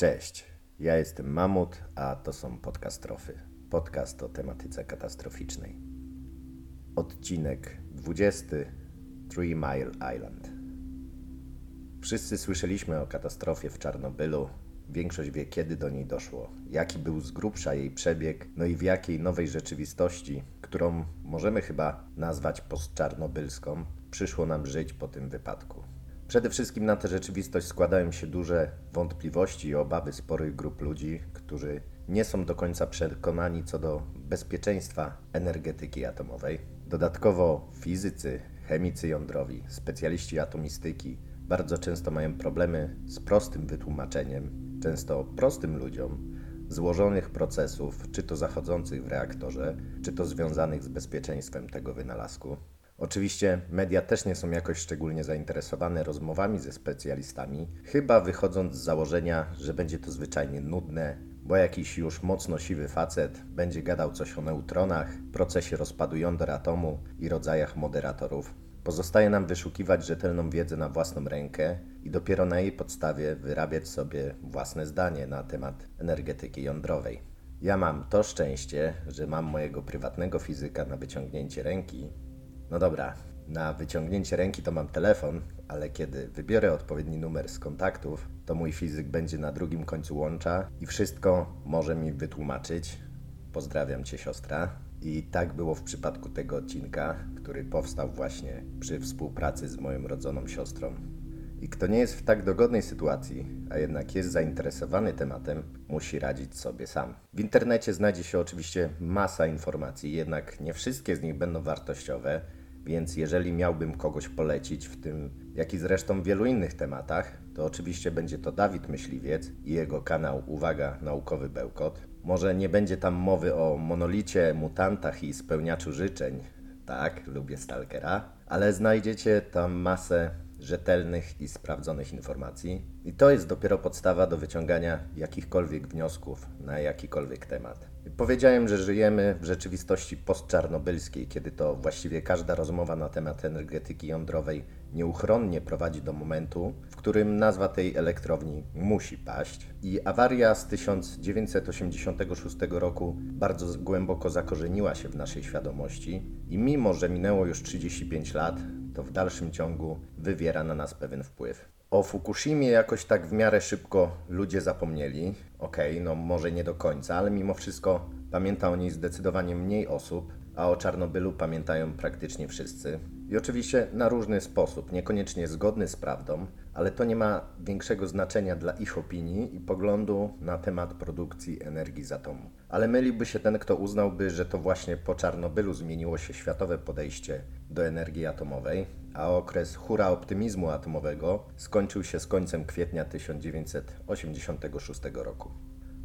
Cześć, ja jestem Mamut, a to są podcastrofy. Podcast o tematyce katastroficznej. Odcinek 20 Three Mile Island. Wszyscy słyszeliśmy o katastrofie w Czarnobylu. Większość wie, kiedy do niej doszło, jaki był z grubsza jej przebieg, no i w jakiej nowej rzeczywistości, którą możemy chyba nazwać postczarnobylską, przyszło nam żyć po tym wypadku. Przede wszystkim na tę rzeczywistość składają się duże wątpliwości i obawy sporych grup ludzi, którzy nie są do końca przekonani co do bezpieczeństwa energetyki atomowej. Dodatkowo fizycy, chemicy jądrowi, specjaliści atomistyki bardzo często mają problemy z prostym wytłumaczeniem, często prostym ludziom, złożonych procesów, czy to zachodzących w reaktorze, czy to związanych z bezpieczeństwem tego wynalazku. Oczywiście media też nie są jakoś szczególnie zainteresowane rozmowami ze specjalistami, chyba wychodząc z założenia, że będzie to zwyczajnie nudne, bo jakiś już mocno siwy facet będzie gadał coś o neutronach, procesie rozpadu jąder atomu i rodzajach moderatorów. Pozostaje nam wyszukiwać rzetelną wiedzę na własną rękę i dopiero na jej podstawie wyrabiać sobie własne zdanie na temat energetyki jądrowej. Ja mam to szczęście, że mam mojego prywatnego fizyka na wyciągnięcie ręki, no dobra, na wyciągnięcie ręki to mam telefon, ale kiedy wybiorę odpowiedni numer z kontaktów, to mój fizyk będzie na drugim końcu łącza i wszystko może mi wytłumaczyć. Pozdrawiam cię, siostra. I tak było w przypadku tego odcinka, który powstał właśnie przy współpracy z moją rodzoną siostrą. I kto nie jest w tak dogodnej sytuacji, a jednak jest zainteresowany tematem, musi radzić sobie sam. W internecie znajdzie się oczywiście masa informacji, jednak nie wszystkie z nich będą wartościowe więc jeżeli miałbym kogoś polecić w tym, jak i zresztą w wielu innych tematach, to oczywiście będzie to Dawid Myśliwiec i jego kanał Uwaga Naukowy Bełkot. Może nie będzie tam mowy o monolicie, mutantach i spełniaczu życzeń. Tak, lubię Stalkera, ale znajdziecie tam masę rzetelnych i sprawdzonych informacji. I to jest dopiero podstawa do wyciągania jakichkolwiek wniosków na jakikolwiek temat. Powiedziałem, że żyjemy w rzeczywistości postczarnobylskiej, kiedy to właściwie każda rozmowa na temat energetyki jądrowej nieuchronnie prowadzi do momentu, w którym nazwa tej elektrowni musi paść. I awaria z 1986 roku bardzo głęboko zakorzeniła się w naszej świadomości i mimo, że minęło już 35 lat, to w dalszym ciągu wywiera na nas pewien wpływ. O Fukushimie jakoś tak w miarę szybko ludzie zapomnieli. Okej, okay, no może nie do końca, ale mimo wszystko pamięta o niej zdecydowanie mniej osób, a o Czarnobylu pamiętają praktycznie wszyscy. I oczywiście na różny sposób, niekoniecznie zgodny z prawdą, ale to nie ma większego znaczenia dla ich opinii i poglądu na temat produkcji energii z atomu. Ale myliłby się ten, kto uznałby, że to właśnie po Czarnobylu zmieniło się światowe podejście do energii atomowej, a okres hura optymizmu atomowego skończył się z końcem kwietnia 1986 roku.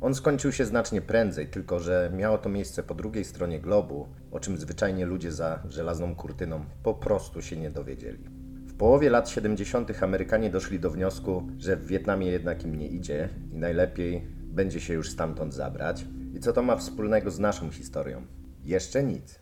On skończył się znacznie prędzej, tylko że miało to miejsce po drugiej stronie globu, o czym zwyczajnie ludzie za żelazną kurtyną po prostu się nie dowiedzieli. Połowie lat 70. Amerykanie doszli do wniosku, że w Wietnamie jednak im nie idzie i najlepiej będzie się już stamtąd zabrać. I co to ma wspólnego z naszą historią? Jeszcze nic.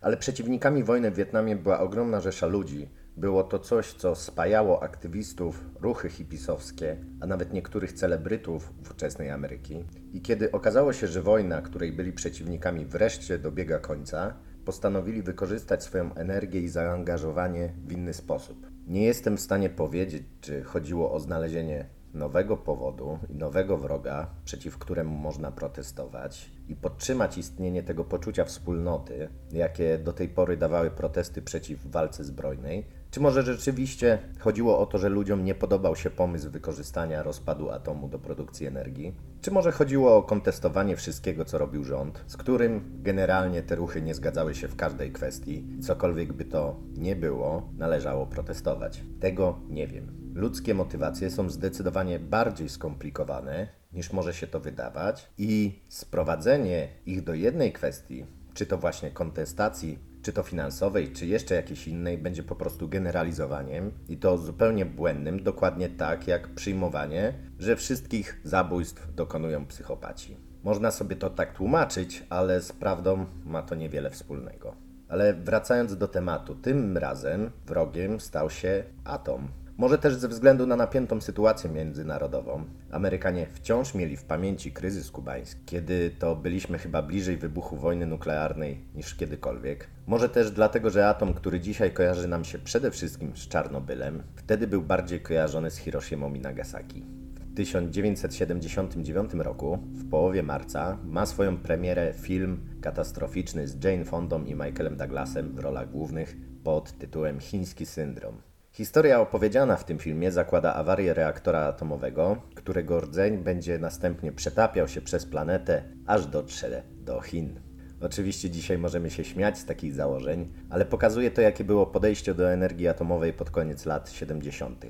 Ale przeciwnikami wojny w Wietnamie była ogromna rzesza ludzi, było to coś, co spajało aktywistów, ruchy hipisowskie, a nawet niektórych celebrytów ówczesnej Ameryki. I kiedy okazało się, że wojna, której byli przeciwnikami, wreszcie dobiega końca, postanowili wykorzystać swoją energię i zaangażowanie w inny sposób. Nie jestem w stanie powiedzieć, czy chodziło o znalezienie nowego powodu i nowego wroga, przeciw któremu można protestować i podtrzymać istnienie tego poczucia wspólnoty, jakie do tej pory dawały protesty przeciw walce zbrojnej, czy może rzeczywiście chodziło o to, że ludziom nie podobał się pomysł wykorzystania rozpadu atomu do produkcji energii? Czy może chodziło o kontestowanie wszystkiego, co robił rząd, z którym generalnie te ruchy nie zgadzały się w każdej kwestii? Cokolwiek by to nie było, należało protestować. Tego nie wiem. Ludzkie motywacje są zdecydowanie bardziej skomplikowane niż może się to wydawać, i sprowadzenie ich do jednej kwestii, czy to właśnie kontestacji czy to finansowej, czy jeszcze jakiejś innej, będzie po prostu generalizowaniem i to zupełnie błędnym, dokładnie tak jak przyjmowanie, że wszystkich zabójstw dokonują psychopaci. Można sobie to tak tłumaczyć, ale z prawdą ma to niewiele wspólnego. Ale wracając do tematu, tym razem wrogiem stał się atom. Może też ze względu na napiętą sytuację międzynarodową, Amerykanie wciąż mieli w pamięci kryzys kubański, kiedy to byliśmy chyba bliżej wybuchu wojny nuklearnej niż kiedykolwiek. Może też dlatego, że atom, który dzisiaj kojarzy nam się przede wszystkim z Czarnobylem, wtedy był bardziej kojarzony z Hiroshima i Nagasaki. W 1979 roku, w połowie marca, ma swoją premierę film katastroficzny z Jane Fondą i Michaelem Douglasem w rolach głównych pod tytułem Chiński syndrom. Historia opowiedziana w tym filmie zakłada awarię reaktora atomowego, którego rdzeń będzie następnie przetapiał się przez planetę, aż dotrze do Chin. Oczywiście dzisiaj możemy się śmiać z takich założeń, ale pokazuje to, jakie było podejście do energii atomowej pod koniec lat 70.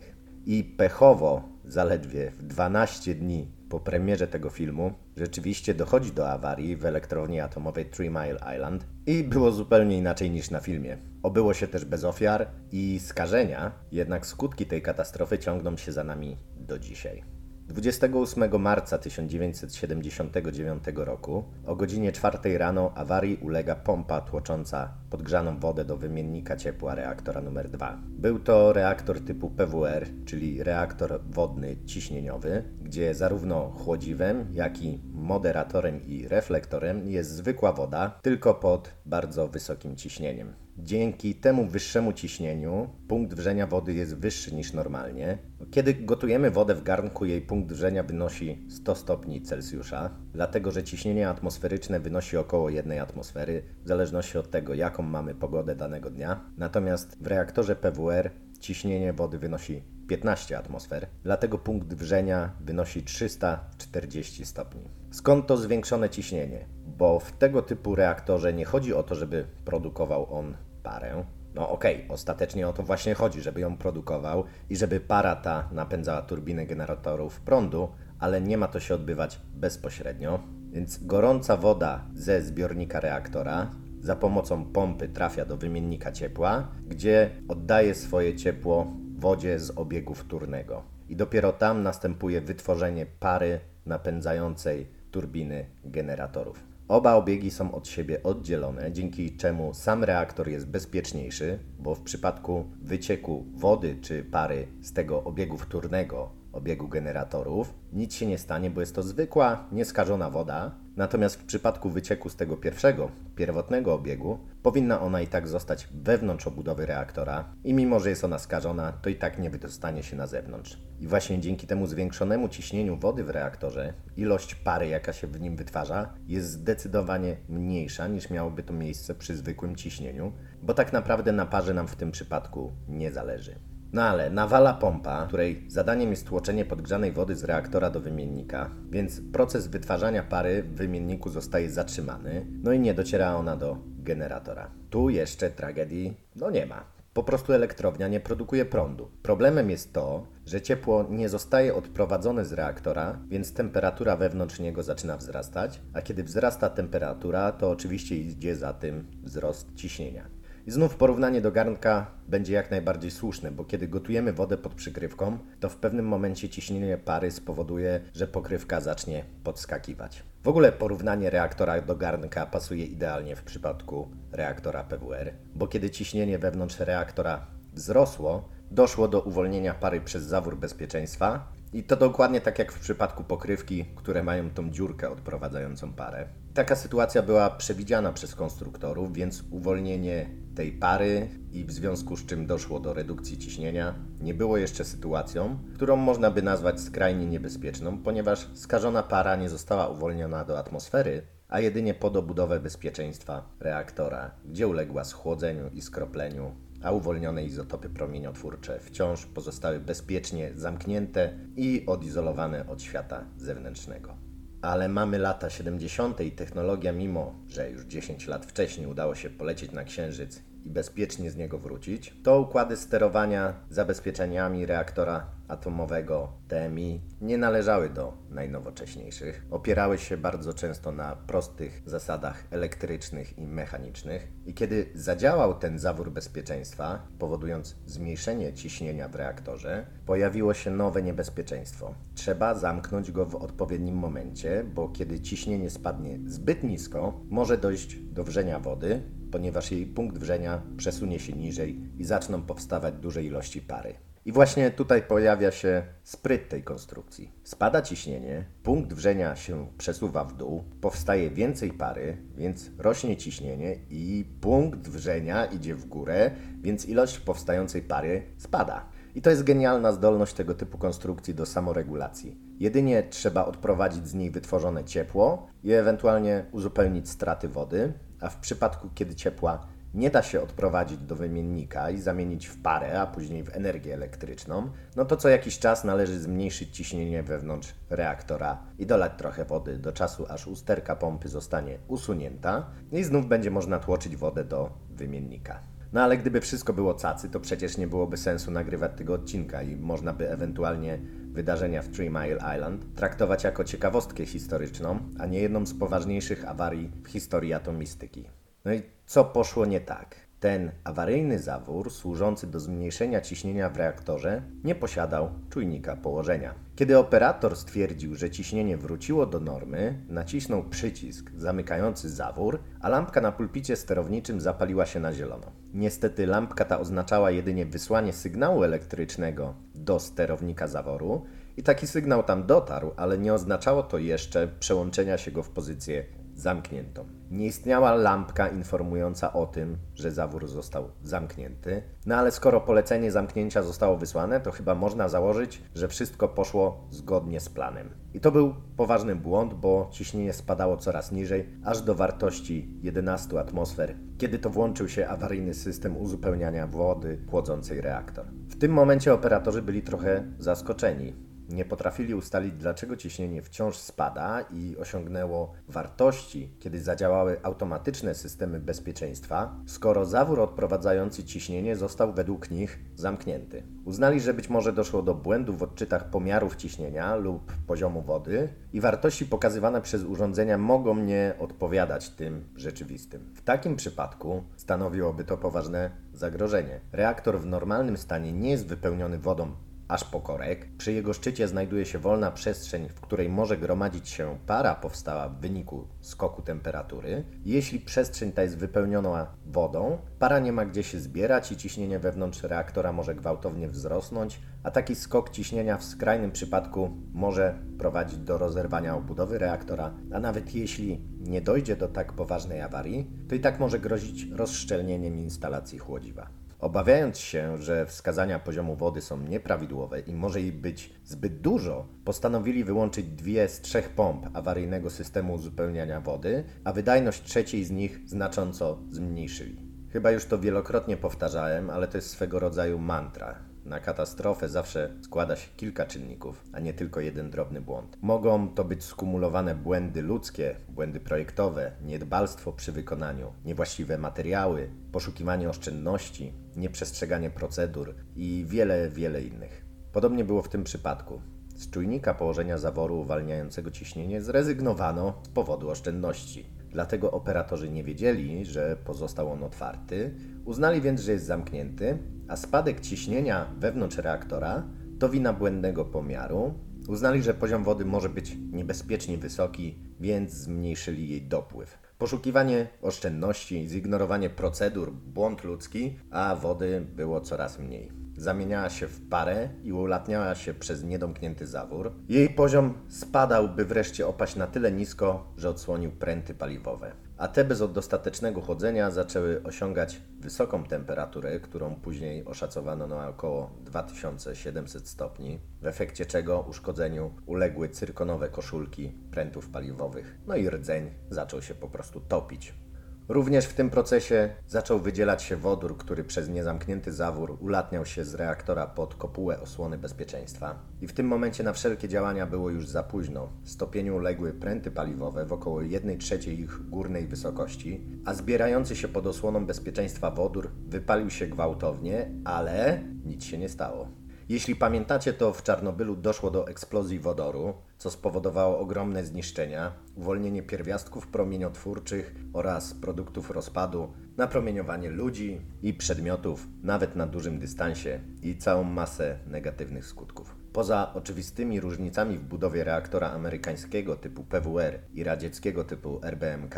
I pechowo, zaledwie w 12 dni po premierze tego filmu, rzeczywiście dochodzi do awarii w elektrowni atomowej Three Mile Island i było zupełnie inaczej niż na filmie. Obyło się też bez ofiar i skażenia, jednak skutki tej katastrofy ciągną się za nami do dzisiaj. 28 marca 1979 roku o godzinie 4 rano awarii ulega pompa tłocząca podgrzaną wodę do wymiennika ciepła reaktora numer 2. Był to reaktor typu PWR, czyli reaktor wodny ciśnieniowy, gdzie zarówno chłodziwem, jak i moderatorem i reflektorem jest zwykła woda, tylko pod bardzo wysokim ciśnieniem. Dzięki temu wyższemu ciśnieniu punkt wrzenia wody jest wyższy niż normalnie. Kiedy gotujemy wodę w garnku, jej punkt wrzenia wynosi 100 stopni Celsjusza, dlatego że ciśnienie atmosferyczne wynosi około 1 atmosfery, w zależności od tego, jaką mamy pogodę danego dnia. Natomiast w reaktorze PWR ciśnienie wody wynosi 15 atmosfer, dlatego punkt wrzenia wynosi 340 stopni. Skąd to zwiększone ciśnienie? Bo w tego typu reaktorze nie chodzi o to, żeby produkował on parę. No okej, okay, ostatecznie o to właśnie chodzi, żeby ją produkował i żeby para ta napędzała turbiny generatorów prądu, ale nie ma to się odbywać bezpośrednio. Więc gorąca woda ze zbiornika reaktora za pomocą pompy trafia do wymiennika ciepła, gdzie oddaje swoje ciepło wodzie z obiegu wtórnego. I dopiero tam następuje wytworzenie pary napędzającej turbiny generatorów. Oba obiegi są od siebie oddzielone, dzięki czemu sam reaktor jest bezpieczniejszy, bo w przypadku wycieku wody czy pary z tego obiegu wtórnego, obiegu generatorów, nic się nie stanie, bo jest to zwykła, nieskażona woda, Natomiast w przypadku wycieku z tego pierwszego, pierwotnego obiegu, powinna ona i tak zostać wewnątrz obudowy reaktora i mimo, że jest ona skażona, to i tak nie wydostanie się na zewnątrz. I właśnie dzięki temu zwiększonemu ciśnieniu wody w reaktorze, ilość pary, jaka się w nim wytwarza, jest zdecydowanie mniejsza niż miałoby to miejsce przy zwykłym ciśnieniu, bo tak naprawdę na parze nam w tym przypadku nie zależy. No ale nawala pompa, której zadaniem jest tłoczenie podgrzanej wody z reaktora do wymiennika, więc proces wytwarzania pary w wymienniku zostaje zatrzymany, no i nie dociera ona do generatora. Tu jeszcze tragedii no nie ma. Po prostu elektrownia nie produkuje prądu. Problemem jest to, że ciepło nie zostaje odprowadzone z reaktora, więc temperatura wewnątrz niego zaczyna wzrastać, a kiedy wzrasta temperatura, to oczywiście idzie za tym wzrost ciśnienia. I znów porównanie do garnka będzie jak najbardziej słuszne, bo kiedy gotujemy wodę pod przykrywką, to w pewnym momencie ciśnienie pary spowoduje, że pokrywka zacznie podskakiwać. W ogóle porównanie reaktora do garnka pasuje idealnie w przypadku reaktora PWR, bo kiedy ciśnienie wewnątrz reaktora wzrosło, doszło do uwolnienia pary przez zawór bezpieczeństwa i to dokładnie tak jak w przypadku pokrywki, które mają tą dziurkę odprowadzającą parę. Taka sytuacja była przewidziana przez konstruktorów, więc uwolnienie tej pary i w związku z czym doszło do redukcji ciśnienia nie było jeszcze sytuacją, którą można by nazwać skrajnie niebezpieczną, ponieważ skażona para nie została uwolniona do atmosfery, a jedynie obudowę bezpieczeństwa reaktora, gdzie uległa schłodzeniu i skropleniu a uwolnione izotopy promieniotwórcze wciąż pozostały bezpiecznie zamknięte i odizolowane od świata zewnętrznego. Ale mamy lata 70. i technologia, mimo że już 10 lat wcześniej udało się polecieć na Księżyc i bezpiecznie z niego wrócić, to układy sterowania zabezpieczeniami reaktora atomowego TMI nie należały do najnowocześniejszych. Opierały się bardzo często na prostych zasadach elektrycznych i mechanicznych. I kiedy zadziałał ten zawór bezpieczeństwa, powodując zmniejszenie ciśnienia w reaktorze, pojawiło się nowe niebezpieczeństwo. Trzeba zamknąć go w odpowiednim momencie, bo kiedy ciśnienie spadnie zbyt nisko, może dojść do wrzenia wody, ponieważ jej punkt wrzenia przesunie się niżej i zaczną powstawać duże ilości pary. I właśnie tutaj pojawia się spryt tej konstrukcji. Spada ciśnienie, punkt wrzenia się przesuwa w dół, powstaje więcej pary, więc rośnie ciśnienie i punkt wrzenia idzie w górę, więc ilość powstającej pary spada. I to jest genialna zdolność tego typu konstrukcji do samoregulacji. Jedynie trzeba odprowadzić z niej wytworzone ciepło i ewentualnie uzupełnić straty wody, a w przypadku kiedy ciepła nie da się odprowadzić do wymiennika i zamienić w parę, a później w energię elektryczną, no to co jakiś czas należy zmniejszyć ciśnienie wewnątrz reaktora i dolać trochę wody do czasu, aż usterka pompy zostanie usunięta i znów będzie można tłoczyć wodę do wymiennika. No ale gdyby wszystko było cacy, to przecież nie byłoby sensu nagrywać tego odcinka i można by ewentualnie wydarzenia w Three Mile Island traktować jako ciekawostkę historyczną, a nie jedną z poważniejszych awarii w historii atomistyki. No i co poszło nie tak? Ten awaryjny zawór, służący do zmniejszenia ciśnienia w reaktorze, nie posiadał czujnika położenia. Kiedy operator stwierdził, że ciśnienie wróciło do normy, nacisnął przycisk zamykający zawór, a lampka na pulpicie sterowniczym zapaliła się na zielono. Niestety lampka ta oznaczała jedynie wysłanie sygnału elektrycznego do sterownika zaworu i taki sygnał tam dotarł, ale nie oznaczało to jeszcze przełączenia się go w pozycję zamkniętą. Nie istniała lampka informująca o tym, że zawór został zamknięty. No ale skoro polecenie zamknięcia zostało wysłane, to chyba można założyć, że wszystko poszło zgodnie z planem. I to był poważny błąd, bo ciśnienie spadało coraz niżej, aż do wartości 11 atmosfer, kiedy to włączył się awaryjny system uzupełniania wody chłodzącej reaktor. W tym momencie operatorzy byli trochę zaskoczeni nie potrafili ustalić, dlaczego ciśnienie wciąż spada i osiągnęło wartości, kiedy zadziałały automatyczne systemy bezpieczeństwa, skoro zawór odprowadzający ciśnienie został według nich zamknięty. Uznali, że być może doszło do błędu w odczytach pomiarów ciśnienia lub poziomu wody i wartości pokazywane przez urządzenia mogą nie odpowiadać tym rzeczywistym. W takim przypadku stanowiłoby to poważne zagrożenie. Reaktor w normalnym stanie nie jest wypełniony wodą aż po korek. Przy jego szczycie znajduje się wolna przestrzeń, w której może gromadzić się para powstała w wyniku skoku temperatury. Jeśli przestrzeń ta jest wypełniona wodą, para nie ma gdzie się zbierać i ciśnienie wewnątrz reaktora może gwałtownie wzrosnąć, a taki skok ciśnienia w skrajnym przypadku może prowadzić do rozerwania obudowy reaktora, a nawet jeśli nie dojdzie do tak poważnej awarii, to i tak może grozić rozszczelnieniem instalacji chłodziwa. Obawiając się, że wskazania poziomu wody są nieprawidłowe i może ich być zbyt dużo, postanowili wyłączyć dwie z trzech pomp awaryjnego systemu uzupełniania wody, a wydajność trzeciej z nich znacząco zmniejszyli. Chyba już to wielokrotnie powtarzałem, ale to jest swego rodzaju mantra. Na katastrofę zawsze składa się kilka czynników, a nie tylko jeden drobny błąd. Mogą to być skumulowane błędy ludzkie, błędy projektowe, niedbalstwo przy wykonaniu, niewłaściwe materiały, poszukiwanie oszczędności, nieprzestrzeganie procedur i wiele, wiele innych. Podobnie było w tym przypadku. Z czujnika położenia zaworu uwalniającego ciśnienie zrezygnowano z powodu oszczędności. Dlatego operatorzy nie wiedzieli, że pozostał on otwarty, uznali więc, że jest zamknięty, a spadek ciśnienia wewnątrz reaktora to wina błędnego pomiaru. Uznali, że poziom wody może być niebezpiecznie wysoki, więc zmniejszyli jej dopływ. Poszukiwanie oszczędności, zignorowanie procedur, błąd ludzki, a wody było coraz mniej. Zamieniała się w parę i ulatniała się przez niedomknięty zawór. Jej poziom spadał, by wreszcie opaść na tyle nisko, że odsłonił pręty paliwowe a te bez dostatecznego chłodzenia zaczęły osiągać wysoką temperaturę, którą później oszacowano na około 2700 stopni, w efekcie czego uszkodzeniu uległy cyrkonowe koszulki prętów paliwowych, no i rdzeń zaczął się po prostu topić. Również w tym procesie zaczął wydzielać się wodór, który przez niezamknięty zawór ulatniał się z reaktora pod kopułę osłony bezpieczeństwa. I w tym momencie na wszelkie działania było już za późno. Stopieniu uległy pręty paliwowe w około 1 trzeciej ich górnej wysokości, a zbierający się pod osłoną bezpieczeństwa wodór wypalił się gwałtownie, ale nic się nie stało. Jeśli pamiętacie, to w Czarnobylu doszło do eksplozji wodoru, co spowodowało ogromne zniszczenia, uwolnienie pierwiastków promieniotwórczych oraz produktów rozpadu, napromieniowanie ludzi i przedmiotów, nawet na dużym dystansie i całą masę negatywnych skutków. Poza oczywistymi różnicami w budowie reaktora amerykańskiego typu PWR i radzieckiego typu RBMK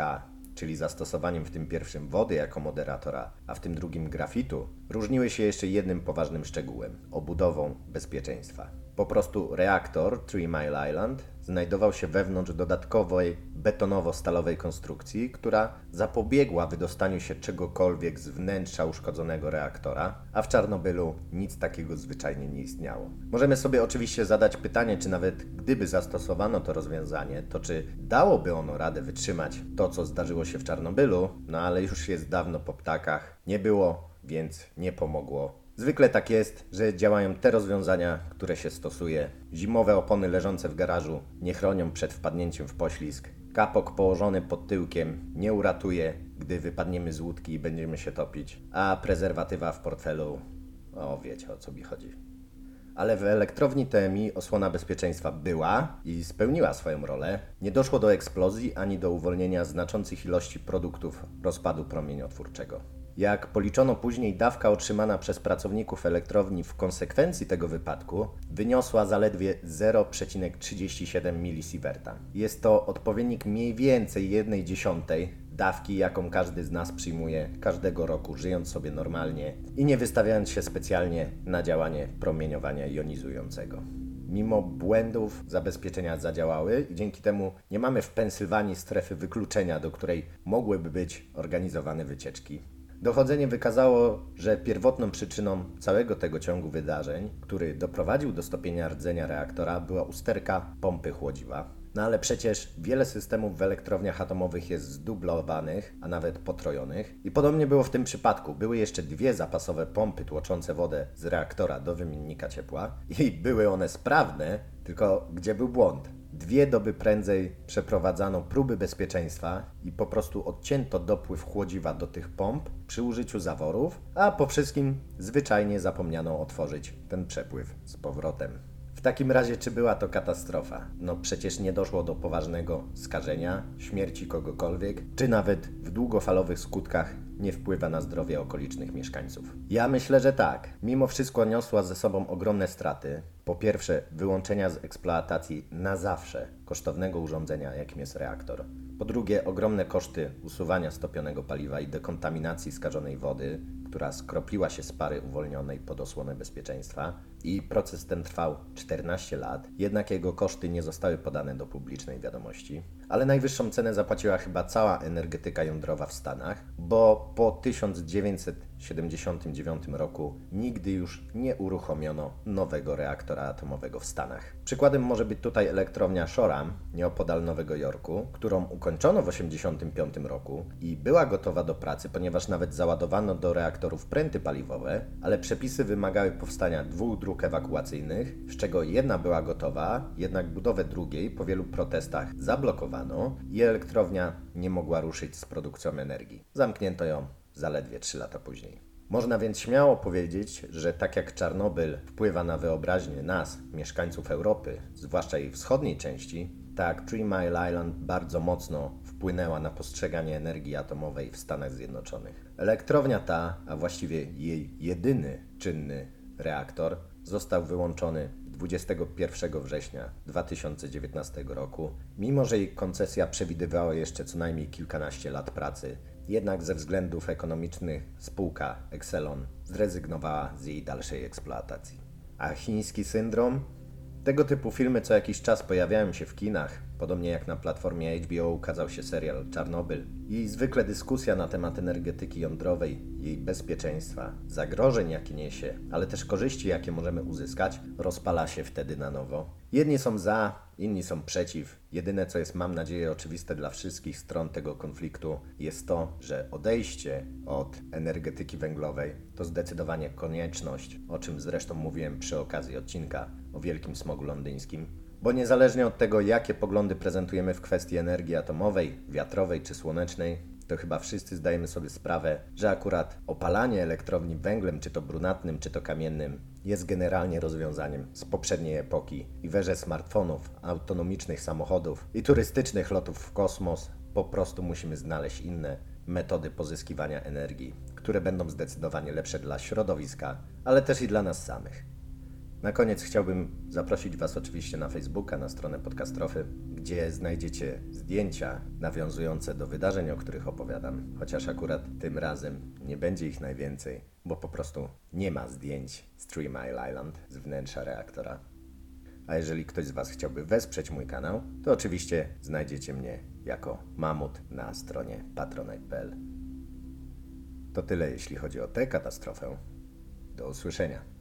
czyli zastosowaniem w tym pierwszym wody jako moderatora, a w tym drugim grafitu, różniły się jeszcze jednym poważnym szczegółem obudową bezpieczeństwa. Po prostu reaktor Three Mile Island znajdował się wewnątrz dodatkowej betonowo-stalowej konstrukcji, która zapobiegła wydostaniu się czegokolwiek z wnętrza uszkodzonego reaktora, a w Czarnobylu nic takiego zwyczajnie nie istniało. Możemy sobie oczywiście zadać pytanie, czy nawet gdyby zastosowano to rozwiązanie, to czy dałoby ono radę wytrzymać to, co zdarzyło się w Czarnobylu, no ale już jest dawno po ptakach, nie było, więc nie pomogło Zwykle tak jest, że działają te rozwiązania, które się stosuje. Zimowe opony leżące w garażu nie chronią przed wpadnięciem w poślizg. Kapok położony pod tyłkiem nie uratuje, gdy wypadniemy z łódki i będziemy się topić. A prezerwatywa w portfelu, o wiecie o co mi chodzi. Ale w elektrowni TMI osłona bezpieczeństwa była i spełniła swoją rolę. Nie doszło do eksplozji ani do uwolnienia znaczących ilości produktów rozpadu promieniotwórczego. Jak policzono później, dawka otrzymana przez pracowników elektrowni w konsekwencji tego wypadku wyniosła zaledwie 0,37 milisieverta. Jest to odpowiednik mniej więcej 1 dziesiątej dawki, jaką każdy z nas przyjmuje każdego roku, żyjąc sobie normalnie i nie wystawiając się specjalnie na działanie promieniowania jonizującego. Mimo błędów zabezpieczenia zadziałały i dzięki temu nie mamy w Pensylwanii strefy wykluczenia, do której mogłyby być organizowane wycieczki Dochodzenie wykazało, że pierwotną przyczyną całego tego ciągu wydarzeń, który doprowadził do stopienia rdzenia reaktora, była usterka pompy chłodziwa. No ale przecież wiele systemów w elektrowniach atomowych jest zdublowanych, a nawet potrojonych. I podobnie było w tym przypadku. Były jeszcze dwie zapasowe pompy tłoczące wodę z reaktora do wymiennika ciepła i były one sprawne, tylko gdzie był błąd? Dwie doby prędzej przeprowadzano próby bezpieczeństwa i po prostu odcięto dopływ chłodziwa do tych pomp przy użyciu zaworów, a po wszystkim zwyczajnie zapomniano otworzyć ten przepływ z powrotem. W takim razie, czy była to katastrofa? No przecież nie doszło do poważnego skażenia, śmierci kogokolwiek, czy nawet w długofalowych skutkach nie wpływa na zdrowie okolicznych mieszkańców. Ja myślę, że tak. Mimo wszystko niosła ze sobą ogromne straty. Po pierwsze, wyłączenia z eksploatacji na zawsze kosztownego urządzenia, jakim jest reaktor. Po drugie, ogromne koszty usuwania stopionego paliwa i dekontaminacji skażonej wody, która skropliła się z pary uwolnionej pod osłonę bezpieczeństwa i proces ten trwał 14 lat, jednak jego koszty nie zostały podane do publicznej wiadomości. Ale najwyższą cenę zapłaciła chyba cała energetyka jądrowa w Stanach, bo po 1979 roku nigdy już nie uruchomiono nowego reaktora atomowego w Stanach. Przykładem może być tutaj elektrownia Shoreham, nieopodal Nowego Jorku, którą ukończono w 1985 roku i była gotowa do pracy, ponieważ nawet załadowano do reaktorów pręty paliwowe, ale przepisy wymagały powstania dwóch dróg ewakuacyjnych, z czego jedna była gotowa, jednak budowę drugiej po wielu protestach zablokowano i elektrownia nie mogła ruszyć z produkcją energii. Zamknięto ją zaledwie 3 lata później. Można więc śmiało powiedzieć, że tak jak Czarnobyl wpływa na wyobraźnię nas, mieszkańców Europy, zwłaszcza jej wschodniej części, tak Three Mile Island bardzo mocno wpłynęła na postrzeganie energii atomowej w Stanach Zjednoczonych. Elektrownia ta, a właściwie jej jedyny czynny reaktor, został wyłączony 21 września 2019 roku, mimo że jej koncesja przewidywała jeszcze co najmniej kilkanaście lat pracy. Jednak ze względów ekonomicznych spółka Exelon zrezygnowała z jej dalszej eksploatacji. A chiński syndrom? Tego typu filmy co jakiś czas pojawiają się w kinach, Podobnie jak na platformie HBO ukazał się serial Czarnobyl i zwykle dyskusja na temat energetyki jądrowej, jej bezpieczeństwa, zagrożeń jakie niesie, ale też korzyści jakie możemy uzyskać, rozpala się wtedy na nowo. Jedni są za, inni są przeciw. Jedyne co jest mam nadzieję oczywiste dla wszystkich stron tego konfliktu jest to, że odejście od energetyki węglowej to zdecydowanie konieczność, o czym zresztą mówiłem przy okazji odcinka o wielkim smogu londyńskim bo niezależnie od tego, jakie poglądy prezentujemy w kwestii energii atomowej, wiatrowej czy słonecznej, to chyba wszyscy zdajemy sobie sprawę, że akurat opalanie elektrowni węglem, czy to brunatnym, czy to kamiennym, jest generalnie rozwiązaniem z poprzedniej epoki i w erze smartfonów, autonomicznych samochodów i turystycznych lotów w kosmos po prostu musimy znaleźć inne metody pozyskiwania energii, które będą zdecydowanie lepsze dla środowiska, ale też i dla nas samych. Na koniec chciałbym zaprosić Was oczywiście na Facebooka, na stronę Podcastrofy, gdzie znajdziecie zdjęcia nawiązujące do wydarzeń, o których opowiadam, chociaż akurat tym razem nie będzie ich najwięcej, bo po prostu nie ma zdjęć z Three Mile Island z wnętrza reaktora. A jeżeli ktoś z Was chciałby wesprzeć mój kanał, to oczywiście znajdziecie mnie jako mamut na stronie patronite.pl. To tyle jeśli chodzi o tę katastrofę. Do usłyszenia.